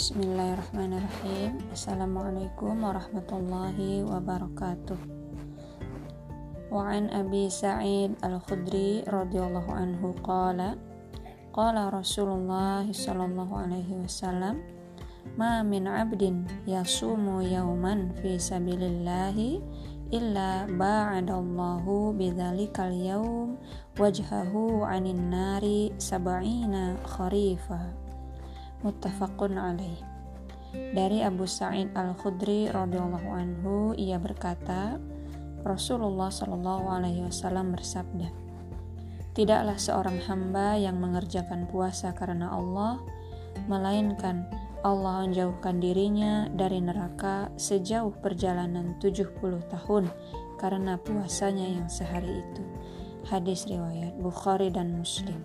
Bismillahirrahmanirrahim. Assalamualaikum warahmatullahi wabarakatuh. Wa an Abi Sa'id Al-Khudri radhiyallahu anhu qala Qala Rasulullah sallallahu alaihi wasallam Ma min abdin yasumu yawman fi sabilillahi illa ba'adallahu bidzalikal yawm wajhahu 'anil nari sab'ina kharifa muttafaqun alaih. Dari Abu Sa'id Al-Khudri radhiyallahu anhu ia berkata, Rasulullah shallallahu alaihi wasallam bersabda, Tidaklah seorang hamba yang mengerjakan puasa karena Allah, melainkan Allah menjauhkan dirinya dari neraka sejauh perjalanan 70 tahun karena puasanya yang sehari itu. Hadis riwayat Bukhari dan Muslim.